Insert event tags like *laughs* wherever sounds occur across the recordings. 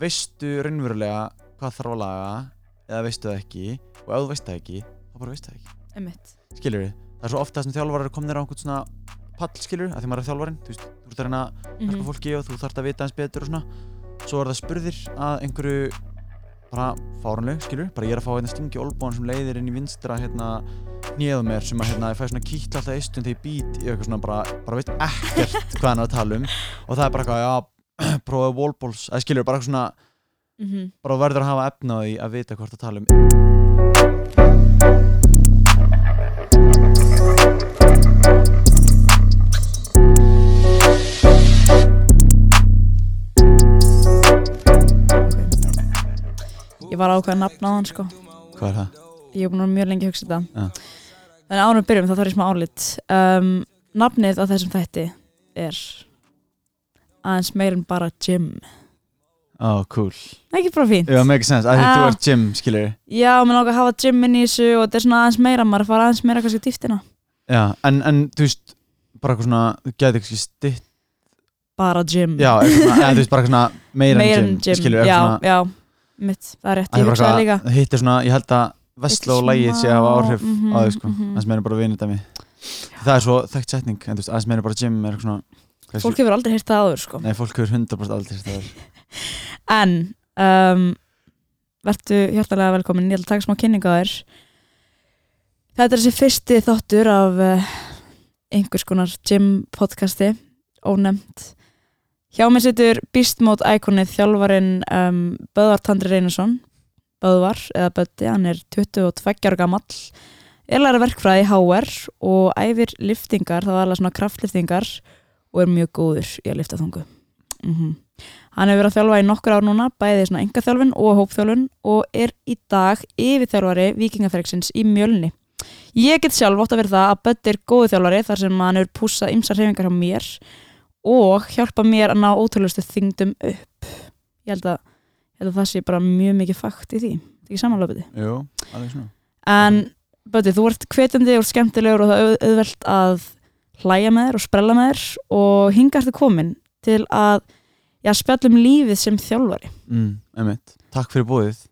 veistu raunverulega hvað þarf að laga eða veistu það ekki? Og ef þú veist það ekki þá bara veistu það ekki. Einmitt. Skilur við, það er svo ofta sem þjálfarar komnir á einhvern svona pall skilur að því maður er þjálfarinn þú veist, þú ert að reyna að Mhm. hjálpa fólki og þú þarft að vita eins betur og svona. Svo er það spurðir að einhverju bara fárunleg skilur bara ég er að fá hérna stingi olbón sem leiðir inn í vinstra hérna nýðu mér sem að hérna ég fæ svona kýtla alltaf eistun þegar ég být í eitthvað svona bara, bara veit ekkert hvað hann er að tala um. Og það er bara eitthvað, já, *clears throat* prófaðu wallballs eða skilur bara svona, Mhm. bara þú verður að hafa efna á því að vita hvort að tala um Ég var ákveða nafn á hann sko hvað er það? Ég hef búin að mjög lengi að hugsa þetta Já. Þannig ánum við byrjum þá þarf ég smá álit um, Nafnið á þessum þætti er aðeins meir en bara gym. Ó, oh, cool. Ekki bara fínt. Já, make sense, að þú ert gym, skilur Já, mér langar að hafa gym inn í þessu og þetta er svona aðeins meira, maður fara aðeins meira kannski dýftina Já, en, en þú veist bara eitthvað svona, þú gæti ekki stitt Bara gym. Já, eitthvað svona, eða þú veist bara eitthvað svona meira Meira en en gym, skilur Já, svona, já, mitt, það er rétt, ég það er hugsaði líka. eitthvað- hitt er svona, ég held að Vestló og lægið sé að hafa áhrif Mhm, á þau sko, mhm. þess meina bara vinið dæmi. Það er svo þekkt setning, en þú veist, aðeins meina bara gym er eitthvað svona hvað Fólk hefur aldrei heyrt það áður sko. Nei, fólk hefur 100% aldrei þetta er *laughs* En um, Vertu hjartalega velkomin. Ég ætla að taka smá kynningu á þér. Þetta er þessi fyrsti þáttur af uh, einhvers konar gym podcasti ónefnt. Hjá mér situr Beastmode Iconið þjálfarinn um, Böðvar Tandri Reynarsson Böðvar eða Bötti, hann er 22 ára gamall. Er læra verkfræði HR og æfir liftingar, það var alveg svona kraftliftingar og er mjög góður í að lifta þungu mm Hann hefur verið að þjálfa í nokkur ár núna, bæði svona engaþjálfun og hópþjálfun og er í dag yfirþjálfari vikingaferksins í mjölni. Ég get sjálf ótt að vera það að Bötti er góðu þjálfari þar sem hann hefur pússað ymsar hreyfingar á mér og hjálpa mér að ná ótrúlustu þingdum upp. Ég held að, ég held að það sé bara mjög mikið fakt í því. Er ekki svona En Bötti, þú ert hvetjandi og skemmtilegur og það er auð- auðvelt að hlæja með þér og sprella með þér og hinga ertu komin til að já, spjallum lífið sem þjálfari. mm, takk fyrir búið.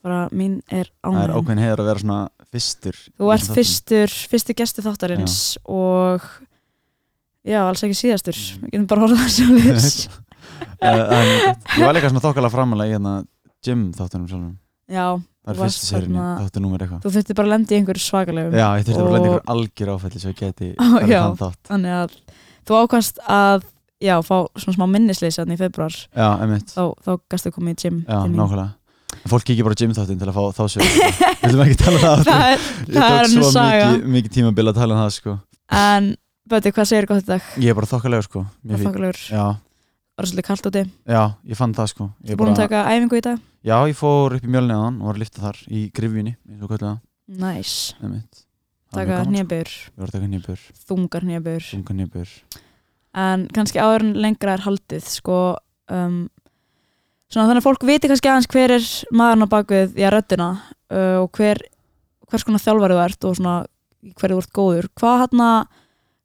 Bara mín er Það er ánægum ákveðin heiður að vera svona fyrstur þú ert fyrstur, fyrstu gestur þáttarins og já, alls ekki síðastur. Við getum bara horfað að sjá liðs Eh, en Ég var líka svona þokkalega framalega í hérna gym þáttunum sjálfum. Já, Það er fyrstu sérinu, þáttu númer eitthvað. Þú þurfti bara að lenda í einhverju svakalegum Já, ég þurfti bara að lenda Og- ykkur algjör áfælli svo ég geti *laughs* já. þann þátt. þannig að þú ákvast að já, fá svona smá minnisleysi þannig í februar Já, einmitt, þá, þá gastu komið í gym já, nákvæmlega. Fólk kíkir bara gym þáttin til að fá þá sög *laughs* Við viljum ekki tala um það það er, það er svo mikið, mikið tímabil að tala um það sko. En Böti, hvað segir gott í dag? Ég er bara þokkalegur. Sko var svolítið kallt úti? Já, ég fann það sko. Ég Þú búin að taka æfingu í dag? Já, ég fór upp í mjölni aðan og var að lifta þar í það. Næs, taka sko. nýjabur að nýbur, þungar nýjabur en kannski áður en lengra er haldið sko um, svona þannig að fólk viti kannski aðeins hver er maðurinn á bakvið í að röddina uh, og hver, hvers konar þjálfari þú ert og svona hverju þú ert góður. Hvað hann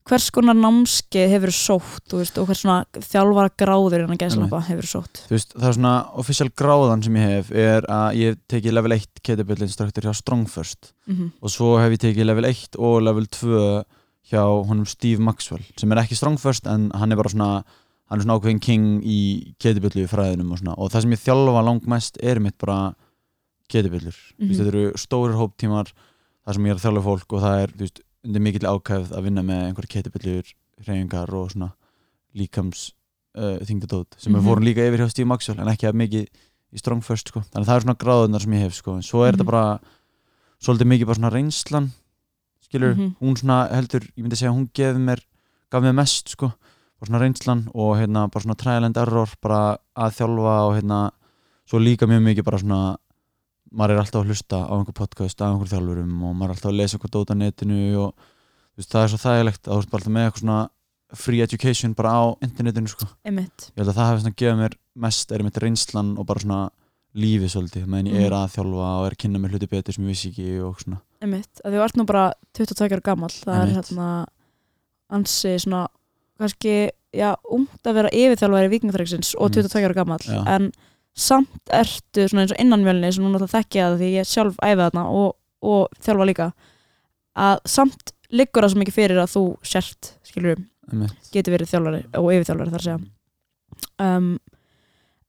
hvers konar námskeið hefur sótt veist, og hvers svona þjálfara gráður innan gæslampa hefur sótt? Veist, það er svona official gráðan sem ég hef er að ég hef tekið level 1 kettlebell instructor hjá Strong First. Mm og svo hef ég tekið level 1 og level 2 hjá honum Steve Maxwell sem er ekki Strong First en hann er bara svona hann er svona ákveðin king í kettlebellu fræðinum og svona. Og það sem ég þjálfa langmest er mitt bara kettlebellur. Mm Mhm. þetta eru stórir hóptímar þar sem ég er að þjálfa fólk og það er þú veist, undir mikill ákæfð að vinna með einhverja kettlebellur hreyfingar og svona líkams uh, þingdadót sem Mhm. við fórum líka yfir hjá Steve Maxwell en ekki að mikið í Strong First sko. þannig að það er svona gráðunar sem ég hef sko. en svo er Mhm. þetta bara svolítið mikið bara svona reynslan skilur, Mhm. hún svona heldur ég myndi segja hún gefið mér gaf mér mest sko, bara svona reynslan og hérna bara svona trial and error bara að þjálfa og hérna svo líka mjög mikið bara svona maður er alltaf að hlusta á einhver podcast af einhver þjálfurum og maður er alltaf að lesa eitthvað dót á netinu og veist, það er svo þægilegt að þú veist bara alltaf með eitthvað svona free education bara á internetinu sko. einmitt ég held að það hefði svona gefið mér mest er mitt reynslan og bara svona lífið svolítið, meðan ég er Mhm. að þjálfa og er að kynna mér hluti betur sem ég vissi ekki og svona einmitt, að þú ert nú bara 22 ára gammal það er Einmitt. hérna ansi svona kannski, já, ungt að vera yfirþjálfari vikingafræksins og Einmitt. 22 ára gammal en samt ertu svona eins og innan mjölni sem núna það þekki að því ég sjálf æfi þarna og, og þjálfa líka að samt liggur það svo mikið fyrir að þú sért skilur einmitt. getur verið þjálfari og yfirþjálfari þar að segja um,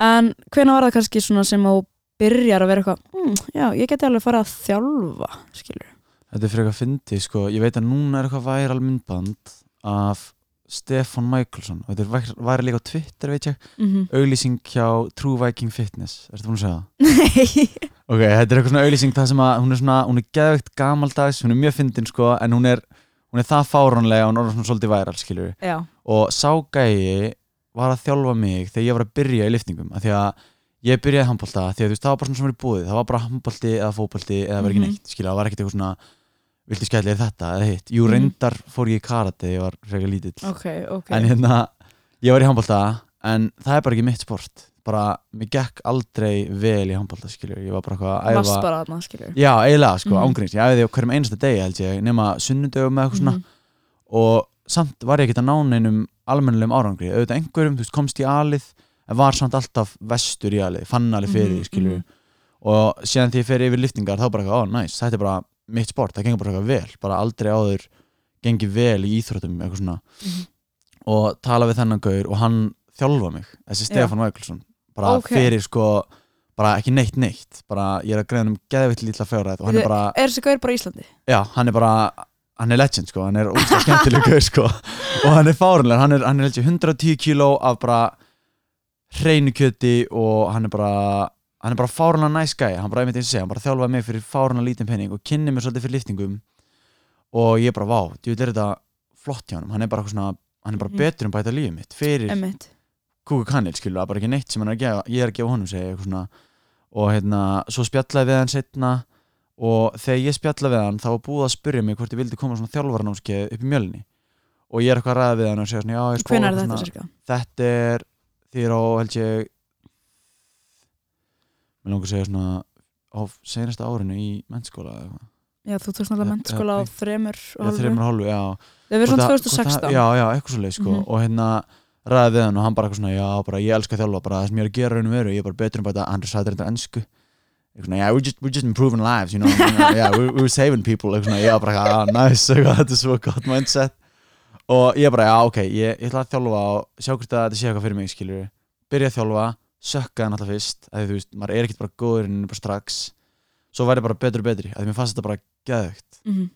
en hvenær var það kannski svona sem þú byrjar að vera eitthvað mm, já, ég geti alveg farið að þjálfa skilur Þetta er fyrir eitthvað fyndi, sko. Ég veit að núna er eitthvað væral myndband af Stefan Michaelsson. Og Þetta væri líka á Twitter, veit ég. mm -hmm. Auglýsing hjá True Viking Fitness. Ertu búin að segja það? *laughs* nei Ok, þetta er eitthvað svona auglýsing það sem að hún er svona, hún er geðveikt gamaldags, hún er mjög fyndin, sko, en hún er, hún er það fáránlega og hún er svona svolítið væral, skilur já, Og sá gæi var að þjálfa mig þegar ég var að byrja í liftingum. Af því að ég byrjaði handbólta, því að þú veist, það var bara svona sem er búið. Það var bara handbólti eða fótbólti eða var ekki Mhm. neitt, skilur, það var ekkert eitthvað svona viltu skæli er þetta eða hitt? Jú Mhm. reyndar fór ég í karate ég var frekar lítill. Ok, ok. En hérna ég var í handbólta en það er bara ekki mitt sport. Bara mér gekk aldrei vel í handbólta skilur. Ég var bara eitthvað að varst bara þarna skilur. Já eiginlega sko Mhm. ángríns ég æfiði á hverjum einasta degi held ég nema sunnudögum með eitthvað svona. Mhm. og samt var ég ekkert að ná neinum almennilegum árangri. Auðvitað einhverjum þú veist komst í alið en var samt alltaf vestur í alið fann alið fyrir Mhm, því skilur mhm. og síðan því ég fer yfir liftingar þá bara eitthvað, ó næs, þetta er bara mitt sport það gengur bara eitthvað vel, bara aldrei áður gengi vel í íþróttum eitthvað svona Mhm. og tala við þennan gaur og hann þjálfa mig þessi Stefán Vækulsson bara Ok. fyrir sko, bara ekki neitt neitt bara ég er að greiða um geðvitt lítla fjárræð og hann er bara, er þessi gaur bara í Íslandi? já, hann er bara hann er legend sko, hann er útaf skemmtileg gaur sko *laughs* og hann er fárunlega, hann er, hann er held ég 110 kíló af bara hreinu kjöti og hann er bara hann er bara fárunlega næs gæi, hann bara einmitt eins og segja, hann bara þjálfaði mig fyrir fárunlega lítinn penning og kynni mér svolítið fyrir liftingum. Og ég bara, vá, veit, er þetta flott hjá hann, hann er bara svona hann er bara Mhm. betur um bæta lífið mitt fyrir kúku kannil, skilur, það er bara ekki neitt sem er gefa, ég er að gefa honum, svona. Og hérna, svo spjallaði við hann setna og þegar ég spjallaði við hann þá búið að spyrja mig hvort ég vildi koma svona þjálfaranámskeið upp í mjölni. Og ég er eitthvað að ræða við hann og segja svona, já, ég er þetta er því er á, held ég mér langar að segja svona á senasta árinu í mennskóla eða eitthvað, Já, þú tókst náttúrulega Já, mennskóla á já, þremur og já, þreymur og hálfu, já. Það verður svona Hvort að- hvort 2016 að- já, já, eitthvað svo leið sko. Mhm. og hérna ræði við hann og hann bara eitthvað svona já, bara ég elska þjálfa, bara það sem ég er að gera raun og veru, ég er bara betur um bara þetta, hann sagði þetta ennsku eitthvað svona, yeah, we're just, we're just improving lives you know, yeah, we're, we're saving people eitthvað svona, ég bara, ah, nice, *laughs* eitthvað, þetta er svo gott mindset. Og ég bara, já, ok ég, ég ætla að þjálfa og sjá hvort að þetta sé eitthvað fyrir mig, skilur byrja að þjálfa, sökka hann alltaf fyrst að þú veist, maður er ekkert bara góður en bara strax. Svo væri bara betur og betri að mér fannst þetta bara geðvögt Mhm,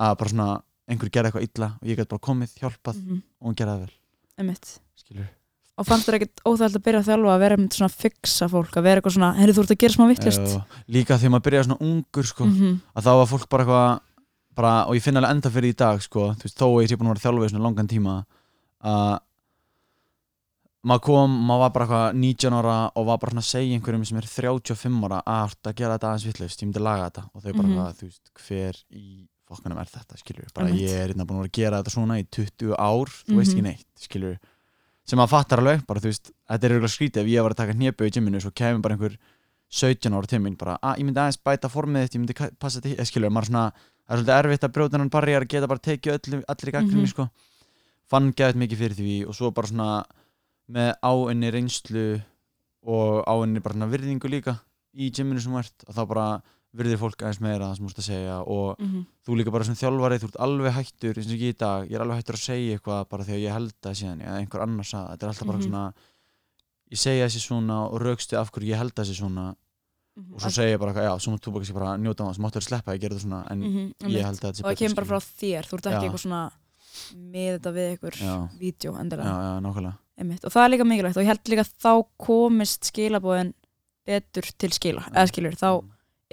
að bara svona einhver gerði eitthvað illa og ég gæti bara komið, hjálpað mhm, og hún gerði það vel. Emmitt skilur Og fannst þér ekkert óþægt að byrja að þjálfa að vera með svona fixa fólk, að vera eitthvað svona Herri, þú ert að gera smá vittlist líka þegar maður byrjaði svona ungur sko, Mhm, að þá var fólk bara eitthvað bara, og ég finn alveg enda fyrir í dag sko, veist, þó að ég sé búin að vera þjálfið svona langan tíma að maður kom, maður var bara eitthvað 19 ára og var bara svona að segja einhverjum sem er 35 ára að "Þú ert að gera þetta aðeins vitlaust, ég myndi laga þetta og þau bara, Mhm. mm þú veist, hver í fokkanum er þetta, skilur, bara Einmitt. ég er hérna búin að að gera þetta svona í 20 ár þú veist Mhm. ekki neitt, skilur sem maður fattar alveg, bara þú veist, þetta er eiginlega skrítið ef ég var að taka hnépu í gymminu svo kemur bara einhver 17 ára til mín bara, að ég myndi aðeins bæta formið þitt, ég myndi passa þetta, eða skilur, maður svona það er svolítið erfitt að brjóta hennan barriðar að geta bara tekið öllu, allir í gaggrinni, Mhm. sko fann gæðið mikið fyrir því og svo bara svona með áinni reynslu og áinni bara virðingu líka í gymminu sem ert og þá bara virðir fólk aðeins meira það sem þú ert að segja og mhm, þú líka bara sem þjálfari, þú ert alveg hættur eins og ekki í dag, ég er alveg hættur að segja eitthvað bara þegar ég held það síðan, eða einhver annars að þetta er alltaf bara Mhm. svona ég segja þessi svona og raukstu af hverju ég held þessi svona. Mhm. og svo segja ég bara eitthvað, já, svo mátt þú bara, bara njóta á það, svo máttu þér sleppa að gera þetta svona en Mhm, ég held að sé Og það kemur bara frá þér, þú ert ekki eitthvað svona með þetta við einhver Já. vídeo já, endilega. Já, nákvæmlega. Einmitt. og það er líka mikilvægt og ég held líka að þá komist skilabóðin betur til skila eða skilur, þá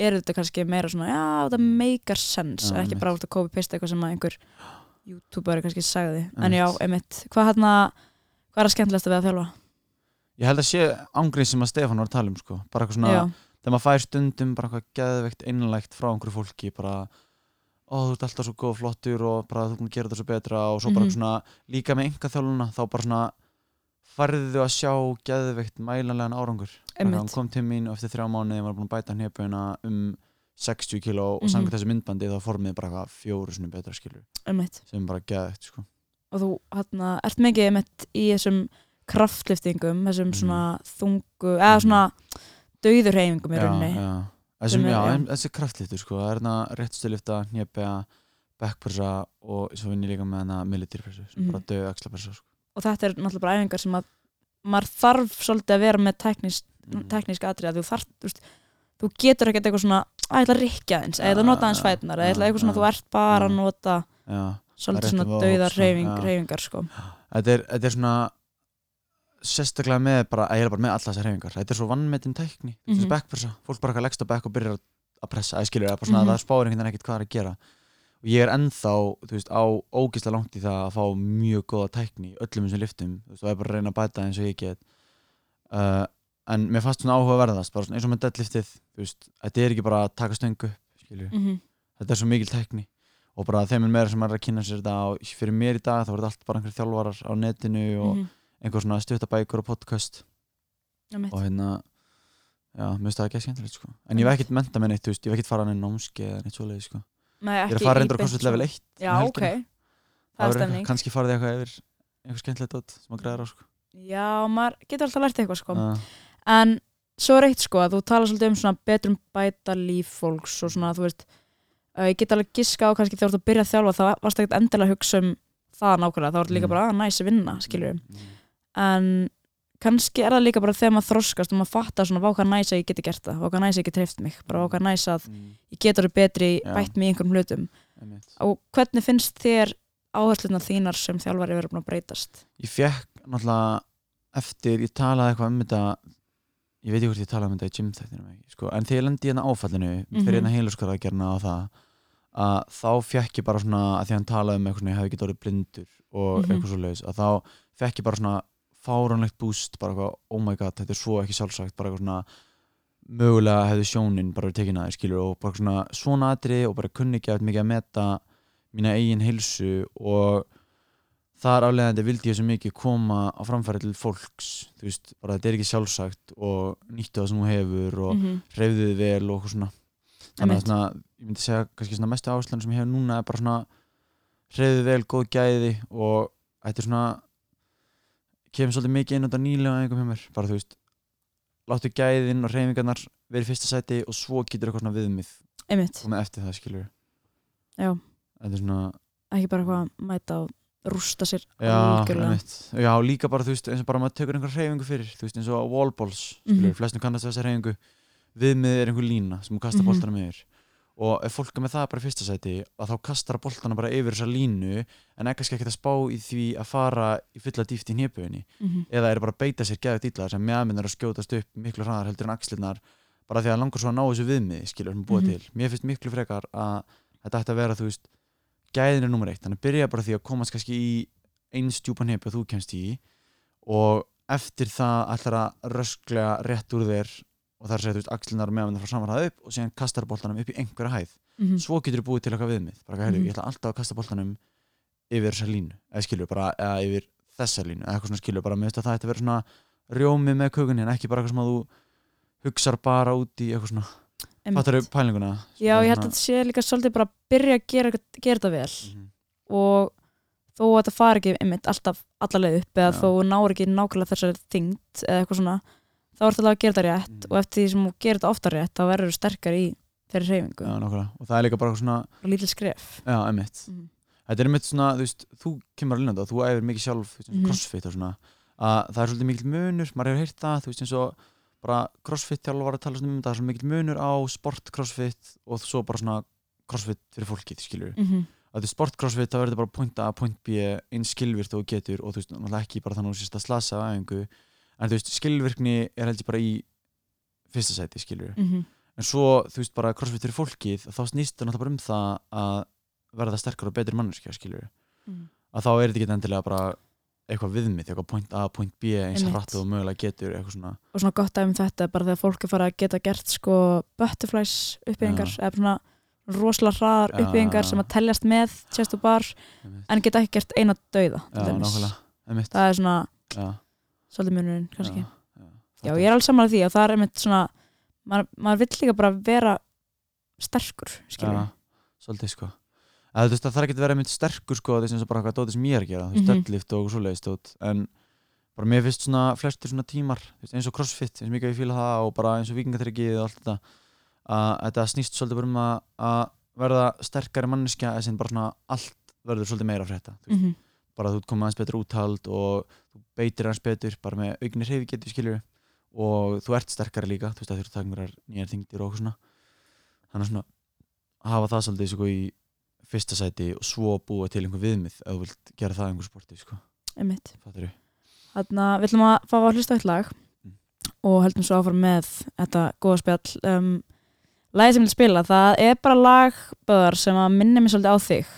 er þetta kannski meira svona, já, þetta meikar sens Já, ekki bara út að copy paste eitthvað sem að einhver youtuber kannski sagði. En já, einmitt, hvað hérna hvað er að skemmtilegast við að þjálfa? ég held að sé ángrið sem að Stefán var að tala um sko. bara eitthvað svona, já, þegar maður fær stundum bara eitthvað geðveikt einlægt frá einhverju fólki bara, ó þú ert alltaf svo góð og flottur og bara þú að gera þetta svo betra og svo bara Mhm. svona, líka með enga þjálfuna þá bara svona farðu að sjá geðveikt mælanlegan árangur Bara Einmitt. hann kom til mín og eftir þrjá mánuði var búin að bæta hnjöpuna um 60 kíló og Mhm. samkvæmt þessu myndbandi þá formið bara fjóru sinni betra skilur einmitt sem bara geðveikt sko. og þú hérna, ert mikið einmitt í þessum kraftliftingum þessum Mhm. svona þungu eða svona dauðurheyfingum í rauninni. Þessum, já, en þessi kraftliftur sko, það er hérna réttstöðlifta, hnjepja backpressa og svo vinn ég líka með hana militärpressu, sem Mhm. bara döðu axlapressa sko. og þetta er náttúrulega bara æfingar sem að maður þarf svolítið að vera með teknísk, Mm. teknísk atrið þú þarf, þú veist þú getur ekkert eitthvað svona, að ég ætla að rikja eins eða ég ætla að nota aðeins Ja, fætnar eða ég ætla eitthvað svona, ja, þú ert bara að ja. nota svolítið svona að já. hreyfingar sko. þetta er, þetta er svona sérstaklega með bara, að ég er bara með alla þessar hreyfingar þetta er svo vannmetin tækni, mm. -hmm. backpressa fólk bara leggst á back og byrjar að- að pressa að skilur, það er Mhm. að það spáir einhvern veginn ekkert hvað er að gera og ég er ennþá, þú veist, á ógislega langt í það að fá mjög góða tækni öllum þessum liftum, þú veist, og er bara að reyna að bæta eins og ég get uh, en mér fannst svona áhuga verðast, bara svona eins og með deadliftið, þú veist, þetta er ekki bara að taka stöngu, mm þetta er svo mikil tækni og bara þeim er meira sem er að kynna sér þetta og fyrir mér í dag þá voru þetta allt bara einhver þjálfarar á netinu og -hmm. Einhver svona stuttabækur og podcast. Og hérna já, mér finnst það ekki að skemmtilegt sko. En ég hef ekkert menta með neitt, þú veist, ég hef ekkert farað inn námski eða neitt svoleiði sko. Nei, ég er að fara reyndur á svona. level 1 Já, ok, það er stemning. kannski farið þið eitthvað yfir eitthvað skemmtilegt át sem að græða á sko. Já, maður getur alltaf lært eitthvað sko. uh, En svo er eitt sko að þú tala svolítið um svona betrum bæta líf fólks og svona þú veist uh, ég get alveg giska á kannski þegar þú ert að að þjálfa þá varst ekkert endilega að hugsa um það nákvæmlega, þá er þetta líka Mm. bara að næsi vinna skilur mm, en kannski er það líka bara þegar maður þroskast og maður fattar svona váka næs að ég geti gert það váka næs að ég geti treyft mig, bara váka næs að mm, ég get orðið betri, Já. bætt mig í einhverjum hlutum einmitt. og hvernig finnst þér áhersluna þínar sem þjálfari verið búin að breytast ég fekk náttúrulega eftir, ég talaði eitthvað um þetta ég veit ekki hvort ég talaði um þetta í gym þættinum ekki, sko. en þegar ég lendi hérna áfallinu Mhm. fyrir hérna heiluskarðagerna á það að þá fekk ég bara svona að því hann talaði um eitthvað svona, ég hefði ekki orðið blindur og Mhm. eitthvað svo leiðis, að þá fekk ég bara svona fáránlegt boost, bara eitthvað oh my god, þetta er svo ekki sjálfsagt, bara eitthvað svona mögulega hefði sjónin bara verið tekin að þér skilur og bara svona svona atrið og bara kunni ekki að mikið að meta mína eigin heilsu og þar aflegandi vildi ég svo mikið koma á framfæri til fólks þú veist, bara þetta er ekki sjálfsagt og nýttu það sem þú hefur og mm. -hmm. hreyfðu þið vel og eitthvað svona þannig að svona, ég myndi segja kannski svona mestu áherslan sem ég hef núna er bara svona hreyfðu vel, góð gæði og þetta er svona kemur svolítið mikið inn út af nýlega einhverjum hjá mér, bara þú veist láttu gæðin og hreyfingarnar verið fyrsta sæti og svo getur eitthvað svona viðmið einmitt, og með eftir það skilur Já. þetta er svona ekki bara eitthvað að mæta og rústa sér Já, algjörlega einmitt. já, líka bara þú veist eins og bara maður tekur einhver hreyfingu fyrir þú veist eins og wallballs, skilur, Mhm. flestum kannast þessa hreyfingu viðmið er einhver lína sem þú kastar Mhm. mm boltana með þér og ef fólk er með það bara í fyrsta sæti að þá kastar boltana bara yfir þessa línu en er kannski ekkert að spá í því að fara í fulla dýft í hnépuðinni mm eða er bara að beita sér geðið dýtlar sem meðminnar að skjótast upp miklu hraðar heldur en axlirnar bara því að langar svo að ná þessu viðmið skilur sem búið Mhm. til, mér finnst miklu frekar að þetta ætti að vera þú veist gæðin er nummer eitt, þannig að byrja bara því að komast kannski í eins djúpa hnepi og þú kemst í og eftir það ætlar að rösklega rétt úr þér og það að segja, þú veist, axlinar og meðminnar frá samanræða upp og síðan kastar boltanum upp í einhverja hæð -hmm. svo getur þú búið til eitthvað viðmið bara, mm Mhm. ég ætla alltaf að kasta boltanum yfir þessa línu, eða skilur bara eða yfir þessa línu, eða eitthvað svona skilur bara, finnst að það ætti að vera svona rjómi með kökunni en ekki bara eitthvað sem að þú hugsar bara út í eitthvað svona fattar þau pælinguna? Já, ég held að þetta sé líka svolítið bara að byrja að gera, gera þetta vel Mhm. og þó að þetta fari ekki einmitt alltaf allalega upp eða Já. þó þú náir ekki nákvæmlega þessari þyngd eða eitthvað svona, þá ertu alveg að gera þetta rétt Mhm. og eftir því sem þú gerir þetta ofta rétt þá verður þú sterkar í þeirri hreyfingu Já, nákvæmlega, og það er líka bara svona og lítil skref já, emitt, Mhm. þetta er emitt svona þú veist, þú kemur að linna þetta, þú æfir mikið sjálf veist, Mhm. crossfit og svona að það er svolítið mikil munur, maður hefur heyrt það þú veist eins og bara crossfit þjálfar að tala svona um þetta, það er svo mikil munur á sport crossfit og svo bara svona crossfit fyrir fólkið, skilur mm -hmm. að þú sport crossfit þá verður bara point A, point B eins skilvirt og þú getur og þú veist, náttúrulega ekki bara þannig að sést að æfingu en þú veist, skilvirkni er held ég bara í fyrsta sæti, skilur Mhm. en svo, þú veist, bara crossfit fyrir fólkið þá snýst það náttúrulega bara um það að verða sterkar og betri manneskja, skilur Mhm. að þá er þetta ekki endilega bara eitthvað viðmið, eitthvað point A, point B eins Einmitt. hratt og mögulega getur, eitthvað svona. Og svona gott dæmi um þetta bara þegar fólk er farið að geta gert sko butterflies uppbyggingar eða svona rosalega hraðar Já, uppbyggingar sem að teljast með chest og bar en geta ekki gert eina nákvæmlega, einmitt. Það er svona svolítið munurinn kannski. Já, Já, ég er alveg samanlega því að það er einmitt svona maður, maður vill líka bara vera sterkur, skilur Já, svolítið sko. Að, veist, það að vera mynd sterkur sko þess að bara hvað dótið sem ég er að gera veist, Mhm. deadlift og svoleiðist dót en bara mér finnst svona flestir svona tímar veist, eins og crossfit, eins og mikið ég fíla það og bara eins og vikingatryggið og allt þetta að þetta snýst svolítið bara um að, að verða sterkari manneskja eða sem bara svona allt verður svolítið meira að frétta veist, Mhm. Bara að þú komið aðeins betur úthald og þú beitir aðeins betur bara með augnir hreyfi getur skilur og þú ert sterkari líka þú veist að þú ert að taka einhverjar nýjar þingdir og okkur svona þannig að svona að hafa það svolítið sko í fyrsta sæti og svo búa til einhver viðmið ef þú vilt gera það einhver sporti sko? Þannig að við ætlum að fá að hlusta eitt lag Mm. og höldum svo áfram með þetta góða spjall um, Lagið sem ég vil spila, það er bara lag Böðar sem að minni mig svolítið á þig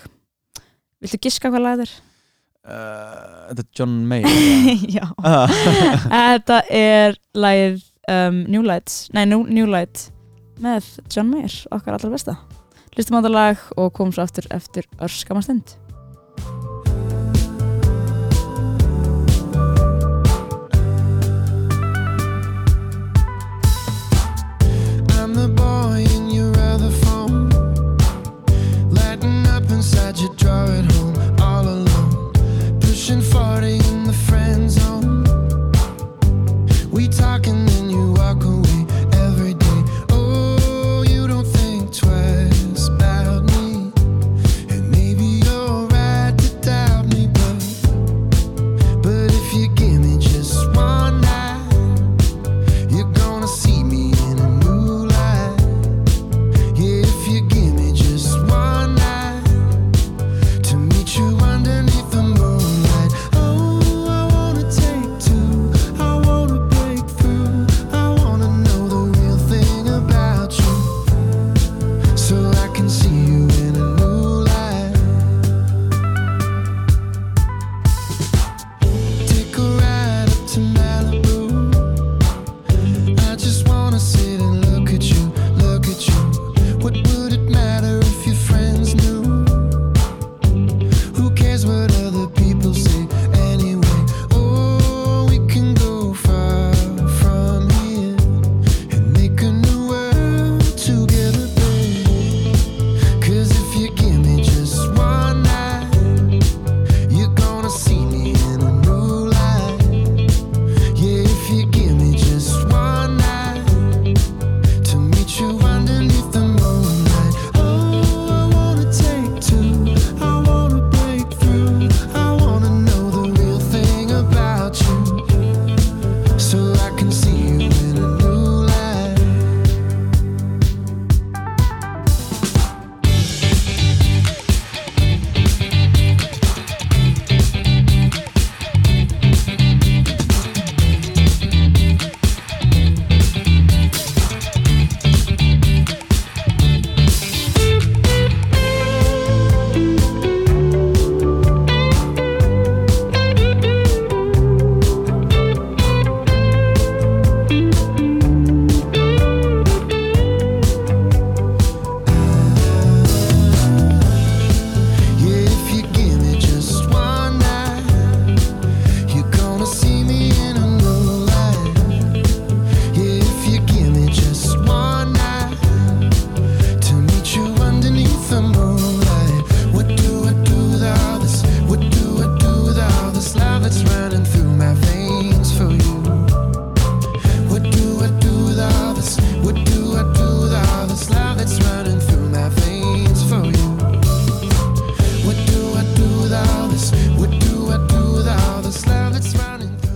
Viltu giska hvað lag þetta er? Uh, þetta er John Mayer *laughs* Já. Ah. *laughs* Þetta er lagið um, New Lights Nei, New, New Light með John Mayer, okkar allra besta. Hlustum á þetta lag og komum svo aftur eftir örskama stund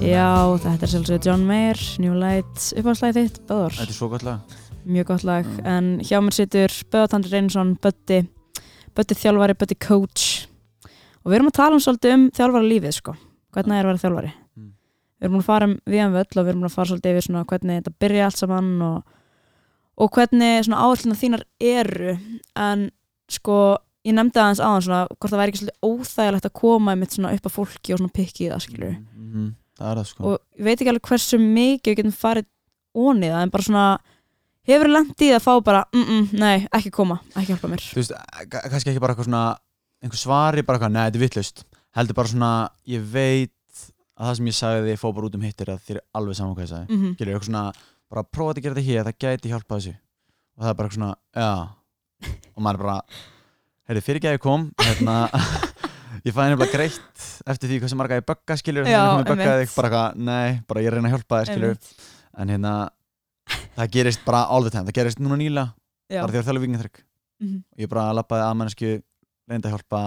Já, þetta er sjálfsögur John Mayer New Light, uppáhaldslæði þitt, Böðar Þetta er svo gott lag. Mjög gott lag, Mm. en hjá mér situr Böðatandri Reynsson, Bötti Bötti þjálfari, Bötti coach. Og við erum að tala um svolítið um þjálfara lífið sko, hvernig er að vera þjálfari? Mm. við erum að fara um við um völl og við erum að fara svolítið yfir svona hvernig þetta byrja allt saman og, og hvernig svona áallina þínar eru. En sko ég nefndi aðeins aðeins svona hvort það væri ekki svolítið óþægilegt að koma upp að fólki og svona pikki það skilur mm -hmm. Það það sko. Og ég veit ekki alveg hversu mikið við getum farið ónið en bara svona hefur það að fá bara mm -mm, nei, ekki koma, ekki hjálpa mér. Þú veist, ka- kannski ekki bara eitthvað svona einhver svari, bara eitthvað, nei, þetta er vittlust heldur bara svona, ég veit að það sem ég sagði fór bara út um hittir að þér er alveg saman hvað ég sagði. Mm Skilur, eitthvað svona, bara prófa að gera þetta hér það gæti hjálpað þessu. Og það er bara eitthvað svona, já. Og maður er bara, heyrðu, fyrir ekki að ég kom hérna, *laughs* ég fæði nefnilega greitt eftir því hvað sem marga ég bögga skilur Já, þannig að bögga einmitt. þig bara eitthvað, nei, bara ég reyna að hjálpa þér skilur Einmitt. en hérna, það gerist bara all the time, það gerist núna nýla Já. bara því að þjálfa vikingatrygg Mhm. ég bara lappaði að mannesku reyndi að hjálpa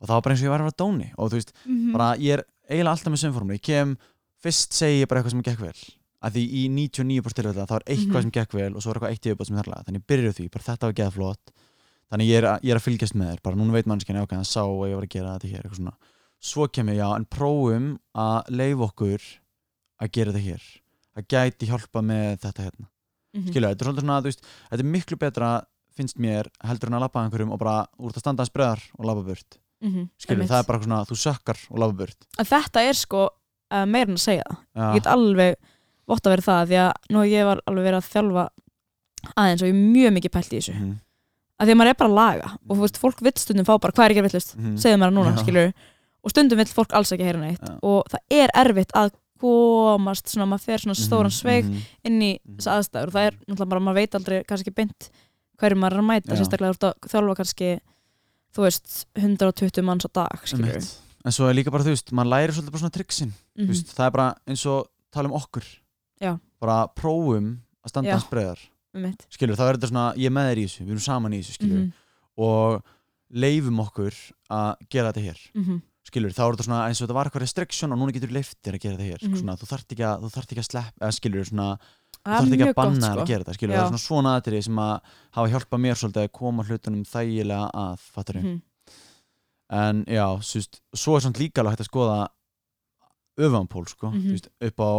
og það var bara eins og ég var að vera dóni og þú veist, Mhm. bara ég er eiginlega alltaf með sömformlu, ég kem fyrst segi ég bara eitthvað sem gekk vel að því í 99% tilfella þá er eitthvað Mhm. sem gekk vel og svo er eitthvað eitt yfirbútt sem er þarlega þannig ég byrjuð því, bara þetta var geða flott þannig ég er, að- ég er að fylgjast með þér bara núna veit mannskjana ok, hann sá að ég var að gera þetta hér eitthvað svona. Svo kem ég, já, en prófum að leif okkur að gera þetta hér það gæti hjálpa með þetta hérna Mhm. skilja, þetta er svolítið svona, veist þetta er miklu betra, finnst mér heldur en að að einhverjum og bara úr að standa hans breðar og labba burt, Mhm. skilja, Einmitt. það er bara svona þú sökkar og labba burt þetta er sko uh, meira en að segja það já, ég get alveg vott að vera það því að nú ég var alveg verið að þjálfa aðeins og ég er mjög mikið pælt í þessu Mhm, að því að maður er bara að laga og veist, fólk vill stundum fá bara hvað er ekki villust mhm. segðu mér það núna, Já. Og stundum vill fólk alls ekki heyra neitt. Já. og það er erfitt að komast svona, maður fer svona stóran Mhm, sveig mhm. inn í Mhm. þessa aðstæður. Og það er náttúrulega bara, maður veit aldrei kannski ekki beint hverju maður er að mæta, Já. sérstaklega þú ert að þjálfa kannski þú veist, 120 manns á dag skilur Einmitt. en svo er líka bara, þú veist, maður læri svolítið bara svona triksin mm veist, það er bara eins og tala um okkur. Já. bara prófum að standa hans breðar mitt skilur, þá er þetta svona, ég með þér í þessu við erum saman í þessu, skilur Mhm, og leifum okkur að gera þetta hér. Mhm, skilur, þá er þetta svona eins og þetta var eitthvað restriction og núna getur leift þér að gera þetta hér Mhm. svona, þú þarft ekki að, þú þarft ekki að slepp eða skilur, svona, þú er ekki að banna sko að gera þetta skilur, Já. það er svona svona aðrið sem að hafa hjálpað mér svolítið að koma hlutunum þægilega að, fattur Mhm, en já, súst, svo er svona líka alveg hægt að skoða öfanpól sko, Mhm. þú veist, upp á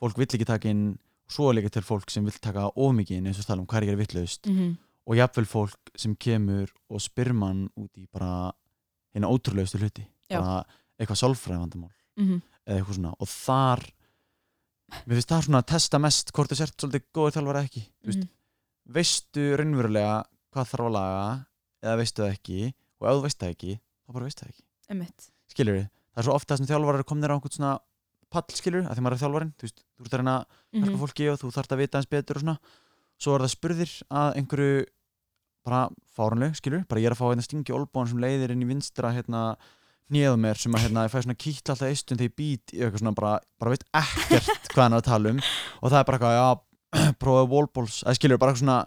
fólk vill ekki taka inn, svo er líka til fólk sem vill taka of mikið inn, eins og tala um hvað er ekki vittlaust mhm, og jafnvel fólk sem kemur og spyr mann út í bara hérna ótrúlegustu hluti. Bara eitthvað sálfræðivandamál mhm, eða eitthvað svona. Og þar mér finnst það svona að testa mest hvort þú sért svolítið góður þjálfar eða ekki. Mm mhm, veistu raunverulega hvað þarf að laga eða veistu það ekki. Og ef þú veist það ekki, þá bara veistu það ekki. Einmitt. Skilur við, það er svo ofta sem þjálfarar komnir á einhvern svona pall skilur, að því maður er þjálfarinn. Þú veist, þú ert að reyna að hjálpa Mhm, fólki og þú þarft að vita eins betur og svona. Svo er það spurðir að einhverju bara fárunleg, skilur bara ég er að fá hérna stingi olbón sem leiðir inn í vinstra hérna á mér sem að hérna ég fæ svona kýtla alltaf eistun þegar ég být í eitthvað svona bara, bara veit ekkert hvað hann er að tala um. Og það er bara eitthvað, já, *clears throat* prófaðu wallballs eða skilur bara eitthvað svona,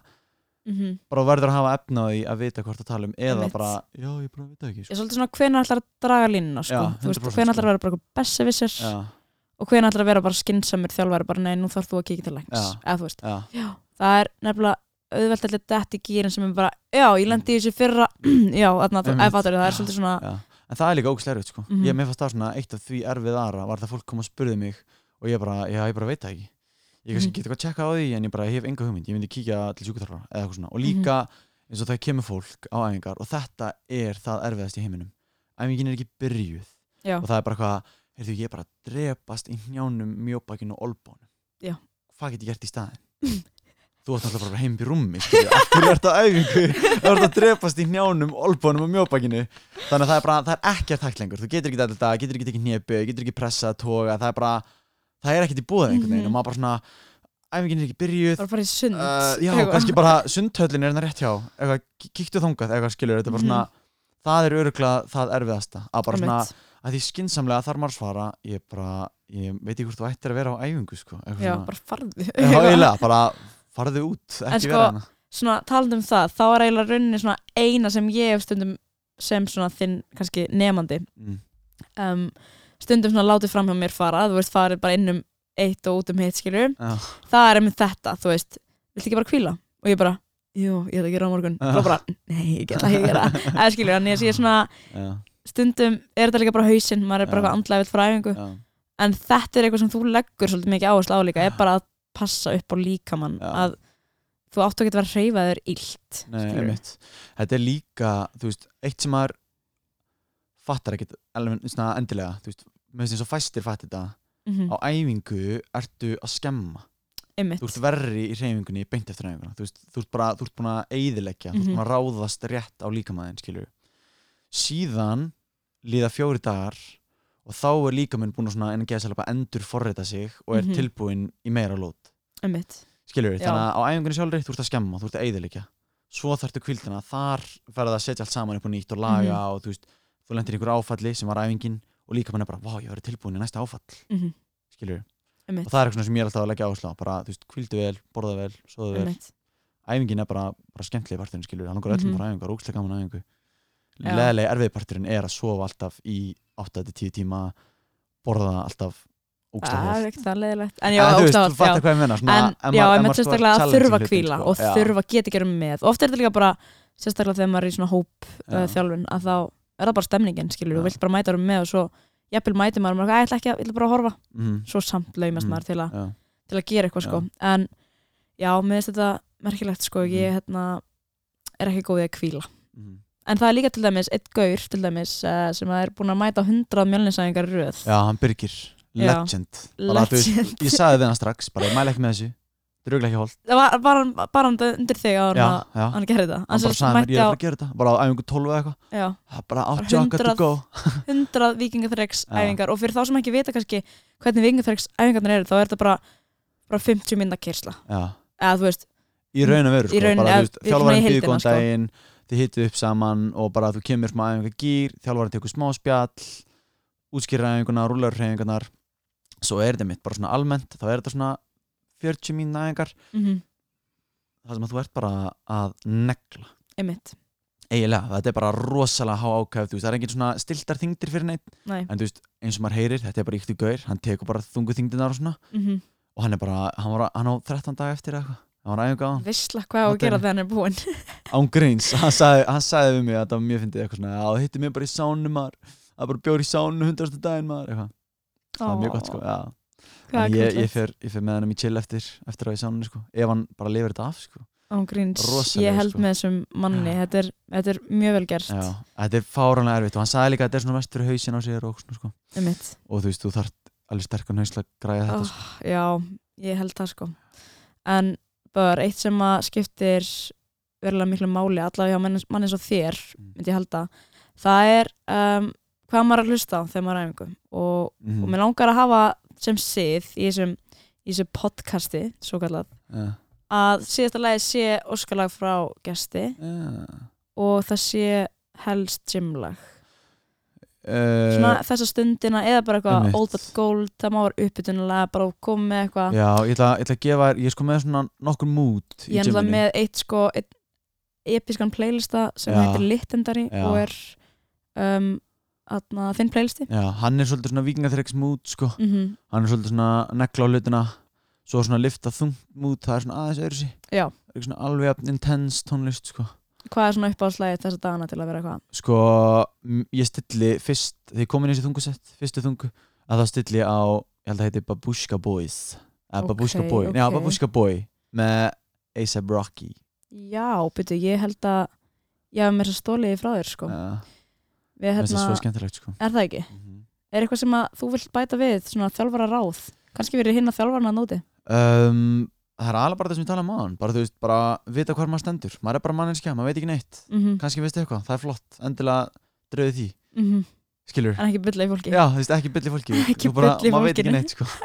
mhm. bara verður að hafa efna á því að vita hvort að tala um eða bara, já, ég bara veit ekki ég sko. er svolítið svona hvenær ætlar að draga línuna sko. Já, Þú veist, 100% hvenær ætlar sko. að vera bara vissir já, og hvenær ætlar að vera bara skynnsamur þjálfari bara nei, nú þarf þú að kíkja til lengs auðvelt allir dætt í gýrin sem er bara já, ég lendi í þessu fyrra *clears throat* já, eða fattur það er svolítið svona já en það er líka ógæslega erfitt sko. Mhm. ég mér fannst það svona eitt af því erfið aðra var það fólk kom og spurði mig og ég bara, já, ég bara veit það ekki. Ég kannski Mhm. get eitthvað að tjekka á því en ég bara hef enga hugmynd, ég myndi kíkja til sjúkuþjálfara eða eitthvað svona. Og Mhm. líka eins og það kemur fólk á æfingar og þetta er það erfiðast í heiminum. Æfingin er ekki byrjuð. Já, og það er bara eitthvað, heyrðu ég bara drepast í njánum, mjóbakinu og olbónum hvað get ég gert í staðin *clears throat* þú ert náttúrulega bara heim í rúmi hverju ert á æfingu? Þú ert að drepast í njánum, olbónum og mjóbakinu. Þannig að það er bara, það er ekkert hægt lengur. Þú getur ekki þetta, getur ekki tekið hnepu getur ekki pressað, toga, það er bara það er ekkert í búið einhvern veginn. Mhm. og maður bara svona æfingin er ekki byrjuð. Bara fara í sund. Uh, já, kannski bara sundhöllin er hérna rétt hjá. Eitthvað, kíktu þangað, eitthvað skilur þetta er bara Mhm. svona, það er öruglega það erfiðasta, að bara svona að því skinsamlega þarf maður að svara ég bara, ég veit ekki hvort þú ættir að vera á æfingu sko, já, bara farðu. Já, eiginlega, bara farðu út En ekki sko, vera hana svona talandi um það, þá er eiginlega rauninni svona eina sem ég hef stundum sem svona þinn kannski nefandi mm. um, stundum svona látið fram hjá mér fara þú veist, farið bara inn um eitt og út um hitt skilur já, það er einmitt þetta, þú veist viltu ekki bara kvíla? Og ég bara, jú, ég ætla að gera á morgun. Og bara, nei, ég get það ekki að gera eða þannig að ég er svona já, stundum er þetta líka bara hausinn, maður er bara eitthvað andlega vill fræðingu já, en þetta er eitthvað sem þú leggur svolítið mikið áherslu á líka er bara að passa upp á líkamann Já. að þú ekki að vera að hreyfa þér illt nei, einmitt. Þetta er líka, þú veist, eitt sem maður fattar svona endilega, þú veist, með þess að fæstir fattir þetta, Mhm, á æfingu ertu að skemma. Einmitt. Þú ert verri í reyfingunni beint eftir reyfinguna þú, veist, þú ert bara, þú ert búin að eyðileggja þú ert Mhm. búin að ráðast rétt á líkamæðin skilur síðan líða fjóri dagar og þá er líkamæn búin að svona en geða bara endur forrita sig og er Mhm. tilbúin í meira lót skilur Já. þannig að á æfingunni sjálfri þú ert að skemma, þú ert að eyðileggja. Svo þarftu kvildina, þar ferða að setja allt saman upp á nýtt og laga Mhm. og þú veist þú lendir ykkur áfalli sem var æfingin og líka mann er bara, vá, ég verið tilbúin í næsta áfall. Mhm, skilur, einmitt, og það er eitthvað sem ég er alltaf að leggja áherslu á bara, þú veist, kvildu vel, borða vel, soðu vel. Æfingin er bara, bara skemmtileg parturinn, skilur hann okkur öllum Mhm. bara æfingar, ógstlega gaman æfingu. Já. leðileg erfið parturinn er að sofa alltaf í 8-10 tíma borða alltaf ógstlega Það er ekkert það leðilegt En já, En svona, En já, sko sérstaklega að þurfa að kvíla sko. og þurfa að geta að gera með. Og oft er þetta líka bara, sérstaklega þegar maður er í svona hóp uh, Já. þjálfun, að þá er það bara stemningin skilur, þú vilt bara mæta um með og svo jafnvel mæti maður, maður er eitthvað, "Æ, ég ætla ekki að, ég ætla bara að horfa? Mhm, svo samt laumast Mhm. maður til, a, til að gera eitthvað sko. en já, mér finnst þetta merkilegt sko, ég hérna er ekki góð í að kvíla Mhm. En það er líka til dæmis, eitt gaur til dæmis uh, sem er búin að mæta 100 mjölninsæðingar röð. Já, hann Birgir, Já. legend. Bara, þú veist, Legend. ég sagði hann strax, bara ég mæla ekki með þessu. Er auðvitað ekki holt það var bara, bara undir þig á já, hann já, hann gerði þetta? Hann bara sagði mér, ég er að gera þetta. Bara á æfingu 12 eða eitthvað. Já, Það er bara Bara out jogga to 100 go 100 vikingaþreiks Já. æfingar. Og fyrir þá sem ekki vita kannski hvernig vikingaþreiks æfingarnar eru þá er þetta bara, bara 50 minna kyrsla já, eða þú veist, í raun og veru sko, býður heildina, góðan sko. Þið hittu upp saman og bara þú kemur smá æfinga gýr þjálfarinn tekur smá spjall útskýrir æfinguna, rúlar æfingarnar svo er þetta mitt bara svona almennt þá er þetta svona 40 mín æfingar. Mm það sem að þú ert bara að negla. Einmitt. Eiginlega, þetta er bara rosalega há veist, það er engin svona stiltar þingdir fyrir neitt Nei. en þú veist, eins og maður heyrir, þetta er bara ykkur gaur hann tekur bara þungu þingdinar og svona. Mm og hann er bara, hann, var, hann á 13 dag eftir eitthvað, hann var æfinga á hann? Vissla hvað á að gera er- þegar hann er búinn. *laughs* Án gríns, hann sagði, *laughs* hann sagði við mig að það var mjög fyndið eitthvað svona, já, það hitti mig bara í sánu maður. Það er bara bjór í sánu hundrastu daginn maður eitthvað, það er mjög gott sko, já. Þannig ég, ég, er fer, ég fer með hann í chill eftir eftir á í sánunni sko, ef hann bara lifir þetta af sko. Ángríns, Rosalega, ég held sko. með þessum manni. Þetta er, þetta er mjög vel gert. Já, þetta er fáranlega erfitt og hann sagði líka að þetta er svona mest fyrir hausin á sér og svona sko. Og þú veist, þú þarft alveg sterkan hausla að græða þetta oh, sko. já, ég held það sko. En bara eitt sem að skiptir verulega miklu máli allavega hjá manni eins og þér Mm. myndi ég halda það er um, hvað maður er að hlusta á þegar maður er æfingu og, Mhm. og mér langar að hafa sem sið í þessum, í þessum podcasti svo kallað Já. að síðasta lagi sé óskalag frá gesti Já. og það sé helst gymlag svona þessa stundina eða bara eitthvað old but gold, það má vera uppbytunulega bara koma með eitthvað. Já, ég ætla, ég ætla að gefa þér ég er sko með svona nokkur mood í ég er náttúrulega með eitt sko eitt episkan playlista sem Já. heitir Littendari og er um, atna, þinn playlisti. Já, hann er svolítið svona vikingaþreiks mood sko, mm hann er svolítið svona negla á hlutina svo svona lifta þungt mood það er svona aðeins öðru sí Já. er ekki svona alveg intense tónlist sko hvað er svona uppáhaldslægi þessa dagana til að vera eitthvað? Sko, ég stilli fyrst, þegar ég kom inn í þessi þungusett fyrstu þungu, að þá stilli á ég held að heiti Babushka Boys. Eða Ok, Babushka Boy, já ok. Babushka Boy með A$AP Rocky. Já, byrju, ég held að ég hef mér svo stólið frá þér sko. Við finnst það hérna, svo skemmtilegt sko. Er það ekki? Mhm. er eitthvað sem að þú vilt bæta við svona þjálfara ráð kannski verið hinn að þjálfarna að nóti um, það er alveg bara það sem ég tala um hann bara þú veist, bara vita hvað maður stendur. Maður er bara manneskja, maður veit ekki neitt. Mm kannski veistu eitthvað, það er flott, endilega drauði því, -hmm. skilur en ekki bylla í fólki. Já, þú veist, ekki fólki. *laughs* Bulla í maður veit ekki neitt sko. *laughs*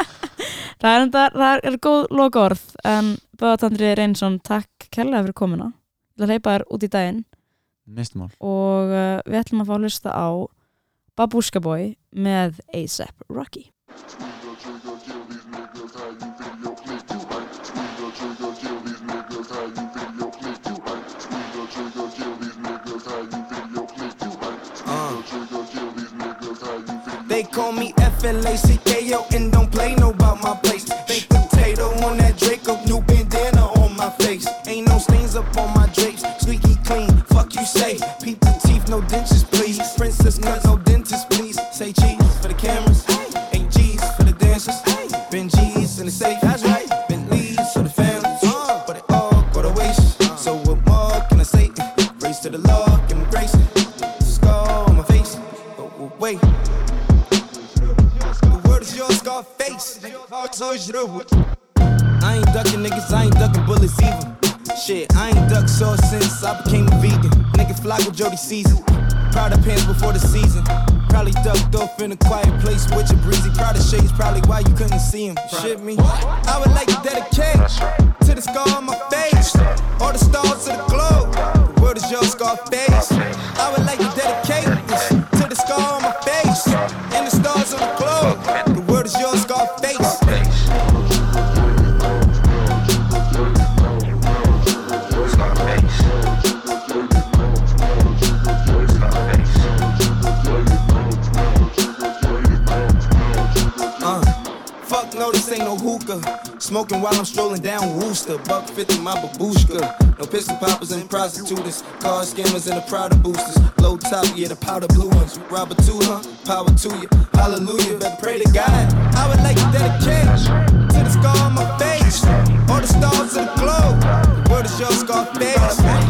Það er, enda, það er góð loka orð en Böðatandri Reynsson takk kærlega fyrir komuna. Til að hleypa þér út í daginn. Neistmál og uh, við ætlum að fá að hlusta á Babushka Boy með A$AP Rocky They call me F-L-A-C-K-O and don't play no about my place. Baked To the scar on my face and the stars on the globe. The word is your scar face. Uh, no, this ain't no hookah. Smoking while I'm strolling down Wooster. Buck 50 my babushka. No pistol poppers and prostitutes. Car scammers and the Prada boosters. Low top, yeah, the powder blue ones. Robber two, huh? Power to you. Hallelujah. Better pray to God. I would like to dedicate to the scar on my face. All the stars of the globe. The word is your Scarface. I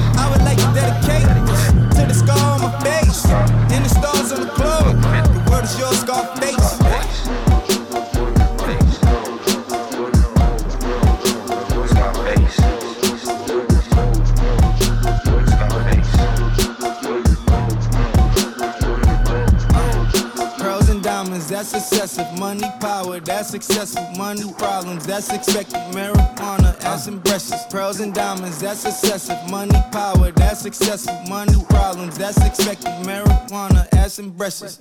that's excessive. Money, power, that's excessive. Money problems, that's expected. Marijuana, ass and breasts. Pearls and diamonds, that's excessive. Money, power, that's excessive. Money problems, that's expected. Marijuana, ass and breasts.